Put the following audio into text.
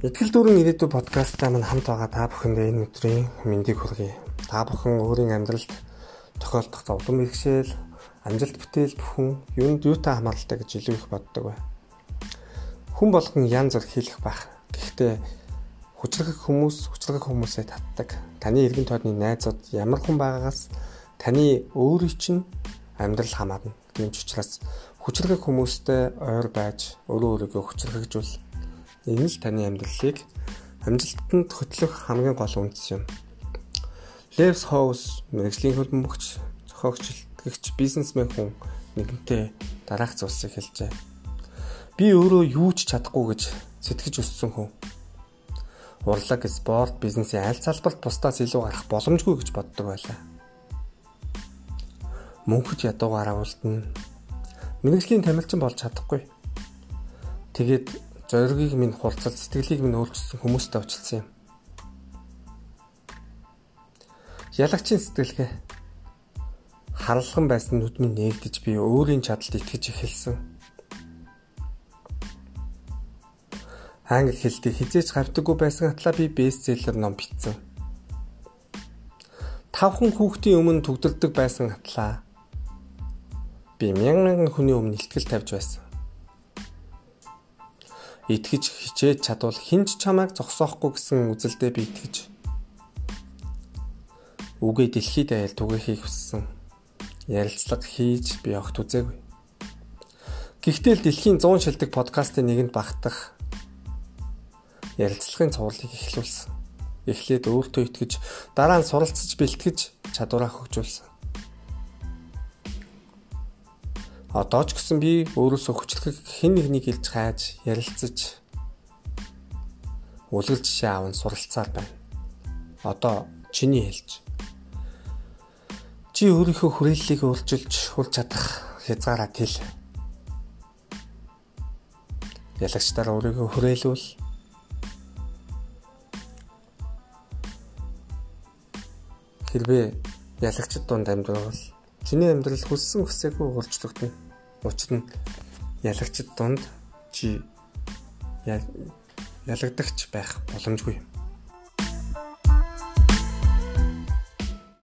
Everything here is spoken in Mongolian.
Итгэл дүүрэн ирээдүй подкастаа мань хамт байгаа та бүхэндээ энэ өдрийн мэндийг хүргэе. Та бүхэн өөрийн амьдралд тохиолдох зовлон бэрхшээл, амжилт бүтээл бүхэн юунд юутай хамааралтай гэж илүү их боддог бай. Хүн болгон янз бүр хийх байх. Гэхдээ хүчрэх хүмүүс хүчрэх хүмүүсээ татдаг. Таны эргэн тойрны найзууд ямар хүн байгаагаас таны өөрийн чинь амьдрал хамаарна. Гэмч учраас хүчрэх хүмүүстэй ойр байж өөрөө өөрийгөө хүчрхэгжүүл Энэ л таны амьдралыг амжилтанд хөтлөх хамгийн гол үндэс юм. Lewis Howes мэрэгжлийн хөлбөмбөгч, зохиогч, итгэгч, бизнесмен хүн нэгэнтээ дараах зүйлсийг хэлжээ. Би өөрөө юу ч чадахгүй гэж сэтгэж өссөн хүн. Урлаг, спорт, бизнесийн аль залбарт бусдаас илүү гарах боломжгүй гэж боддог байлаа. Мөнхөд ядуугаар агуултна. Мэргэжлийн тамирчин болж чадахгүй. Тэгээд зоригийг минь хурцлал сэтгэлийг минь өөрчилсөн хүмүүстэй уулзсан юм. Ялагчийн сэтгэлгээ харалхан байсан нүд минь нээгдэж би өөрийн чадалд итгэж эхэлсэн. Англи хэлтэй хизээч гавдаггүй байсан атлаа би бестселлер ном бичсэн. Тавхан хүүхдийн өмнө төгдөлдөг байсан атлаа би мянган хүний өмнө ихтгэл тавьж байсан итгэж хичээж чадвал хинч чамайг зогсоохгүй гэсэн үзэлдээ би итгэж үгээ дэлхийд аял түгээхийг хүссэн. Ярилцлага хийж би огт үзээгүй. Гэхдээ л дэлхийн 100 шилдэг подкастын нэгэнд багтах ярилцлагын цувралыг эхлүүлсэн. Эхлээд өөртөө итгэж дараа нь суралцж бэлтгэж чадвараа хөгжүүлсэн. Одоо ч гэсэн би өөрөөсөө хүчлэх хэн нэгнийг илж хайж, ярилцаж үлгэл жишээ аван суралцаар байна. Одоо чиний хэлж. Чи өөрийнхөө хүрээллийг өөрчилж хурж чадах хязгаараа тэл. Ялагчдаар өөрийгөө хүрээлүүл. Хэрвээ ялагчд дунд амьдрал Чиний амьдрал хүссэн хүсээгүй өөрчлөгдөн. Учир нь ялагчд дунд чи ялагдагч байх боломжгүй юм.